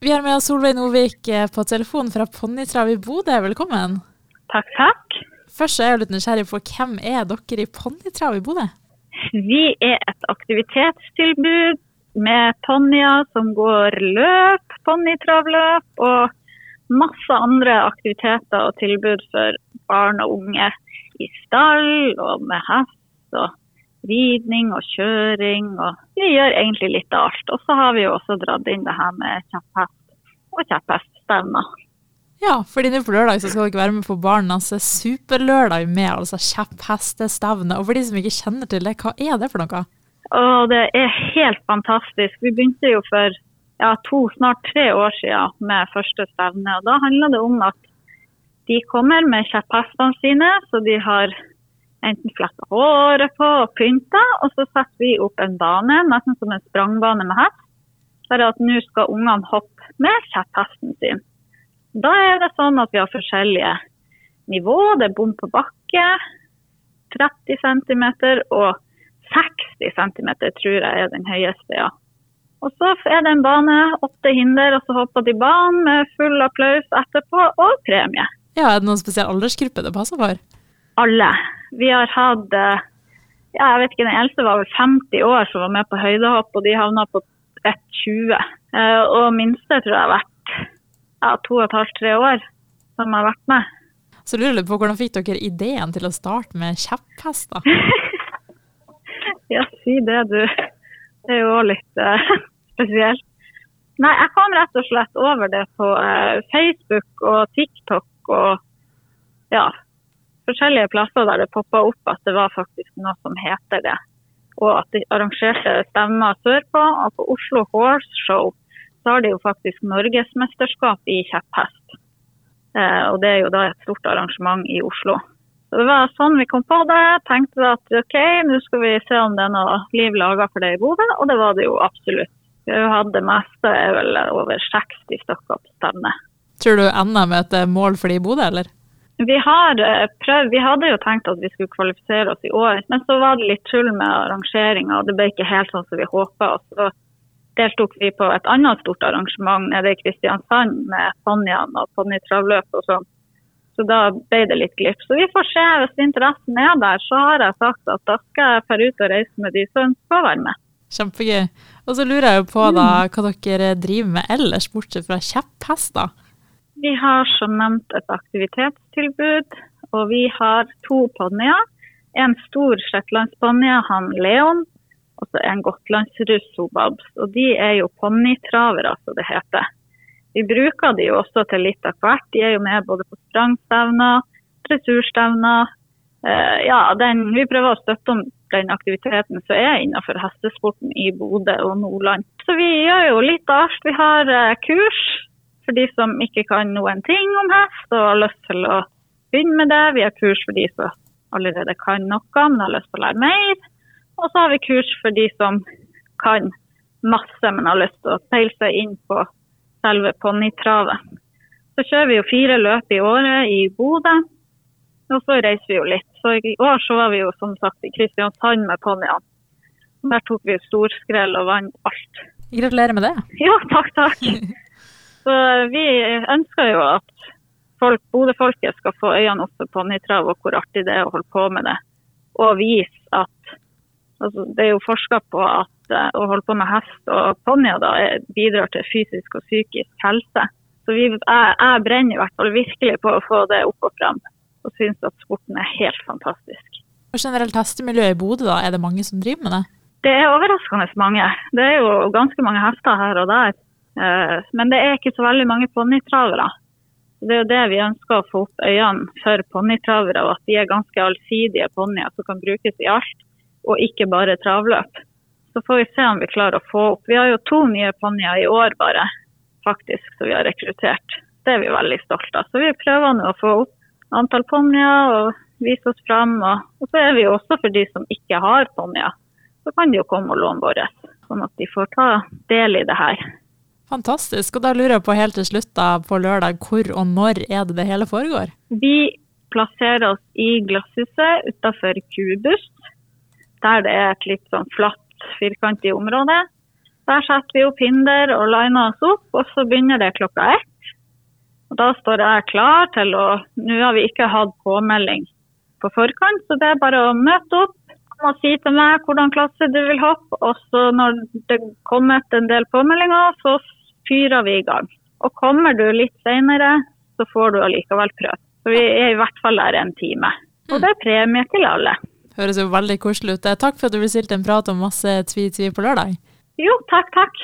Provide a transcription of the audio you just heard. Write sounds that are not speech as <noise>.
Vi har med oss Solveig Novik eh, på telefon fra Ponnitrav i Bodø. Velkommen. Takk, takk. Først er jeg litt nysgjerrig på hvem er dere i Ponnitrav i Bodø? Vi er et aktivitetstilbud med ponnier som går løp, ponnitravløp og masse andre aktiviteter og tilbud for barn og unge i stall og med hest og ridning og kjøring. Og vi gjør egentlig litt av alt. Og så har vi jo også dratt inn det her med kjepphest og kjeppheststevner. Ja, fordi nå på lørdag så skal dere være med på Barnas superlørdag med altså kjepphestestevne. Og for de som ikke kjenner til det, hva er det for noe? Og det er helt fantastisk. Vi begynte jo for ja, to, snart tre år siden med første stevne. og Da handler det om at de kommer med kjepphestene sine, så de har enten flette håret på og pynta. Og så setter vi opp en bane, nesten som en sprangbane med hest. Bare at nå skal ungene hoppe med kjepphesten sin. Da er det sånn at vi har forskjellige nivå. Det er bom på bakke, 30 cm og 60 cm tror jeg er den høyeste, ja. Og så er det en bane, åtte hinder, og så hopper de banen med full applaus etterpå, og premie. Ja, Er det noen spesiell aldersgruppe det passer for? Alle. Vi har hatt ja, jeg vet ikke, Den eldste var vel 50 år som var med på høydehopp, og de havna på 1,20. Og minste tror jeg har vært ja, to og et halvt, tre år som har vært med. Så lurer jeg på hvordan fikk dere ideen til å starte med kjepphester? <laughs> ja, si det, du. Det er jo òg litt uh, <laughs> spesielt. Nei, jeg kom rett og slett over det på uh, Facebook og TikTok og ja, forskjellige plasser der det poppa opp at det var faktisk noe som heter det. Og at de arrangerte stemmer sørpå. Og på Oslo Horse Show så har de jo faktisk norgesmesterskap i kjepphest. Eh, og det er jo da et stort arrangement i Oslo. Så Det var sånn vi kom på det. Tenkte at OK, nå skal vi se om det er noe liv laga for det i Bodø, og det var det jo absolutt. Vi det meste, er vel over 60 stykker på stevne. Tror du NM er et mål for de i Bodø, eller? Vi har eh, prøvd, vi hadde jo tenkt at vi skulle kvalifisere oss i år, men så var det litt tull med arrangeringa, det ble ikke helt sånn som vi håpa. Så deltok vi på et annet stort arrangement nede i Kristiansand med ponniene og ponnitravløp og sånn. Så da ble det litt glipp. Så vi får se. Hvis interessen er der, så har jeg sagt at da skal jeg dra ut og reise med de som å være med. Kjempegøy. Og så lurer jeg jo på da, mm. hva dere driver med ellers, bortsett fra kjepphester? Vi har som nevnt et aktivitetstilbud, og vi har to ponnier. En stor shetlandsponni, han Leon, altså en gotlandsruss Babs. Og de er jo ponnitravere, som det heter. Vi bruker de jo også til litt av hvert. De er jo med både på sprangstevner, dressurstevner. Eh, ja, den, vi prøver å støtte om den aktiviteten som er innenfor hestesporten i Bodø og Nordland. Så vi gjør jo litt av alt. Vi har eh, kurs for de som ikke kan noen ting om hest og har lyst til å begynne med det. Vi har kurs for de som allerede kan noe, men har lyst til å lære mer. Og så har vi kurs for de som kan masse, men har lyst til å peile seg inn på selve ponnitravet. Så kjører vi jo fire løp i året i Bodø, og så reiser vi jo litt. Så i år så var vi jo som sagt i Kristiansand med ponniene. Der tok vi storskrell og vant alt. Gratulerer med det. Ja, takk, takk. <laughs> Så vi ønsker jo at folk, Bodø-folket skal få øynene opp for ponnitrav og hvor artig det er å holde på med det. Og vise at Altså, det er jo forska på at uh, å holde på med hest og ponnier bidrar til fysisk og psykisk helse. Så vi, jeg, jeg, brenner i hvert fall virkelig på å få det opp og fram, og syns at sporten er helt fantastisk. Og generelt hestemiljøet i Bodø, da, er det mange som driver med det? Det er overraskende mange. Det er jo ganske mange hester her og der. Uh, men det er ikke så veldig mange ponnitravere. Det er jo det vi ønsker å få opp øynene for ponnitravere, at de er ganske allsidige ponnier som kan brukes i alt og ikke bare travløp. Så får vi se om vi klarer å få opp. Vi har jo to nye ponnier i år bare, faktisk, som vi har rekruttert. Det er vi veldig stolte av. Så vi prøver nå å få opp antall ponnier og vise oss fram. Og, og, så er vi jo også for de som ikke har ponnier, så kan de jo komme og låne våre. Sånn at de får ta del i det her. Fantastisk. Og da lurer jeg på helt til slutt da, på lørdag, hvor og når er det det hele foregår? Vi plasserer oss i Glasshuset utafor Kubus der det er et litt sånn flatt, firkantig område. Der setter vi opp hinder og liner oss opp, og så begynner det klokka ett. Og da står jeg klar til å Nå har vi ikke hatt påmelding på forkant, så det er bare å møte opp og si til meg hvordan klasse du vil hoppe. Og så når det kommer en del påmeldinger, så fyrer vi i gang. Og kommer du litt senere, så får du allikevel prøve. Så vi er i hvert fall der en time. Og det er premie til alle. Høres jo veldig koselig ut. Takk for at du bestilte stilte en prat om masse tvi-tvi på lørdag. Jo, takk, takk.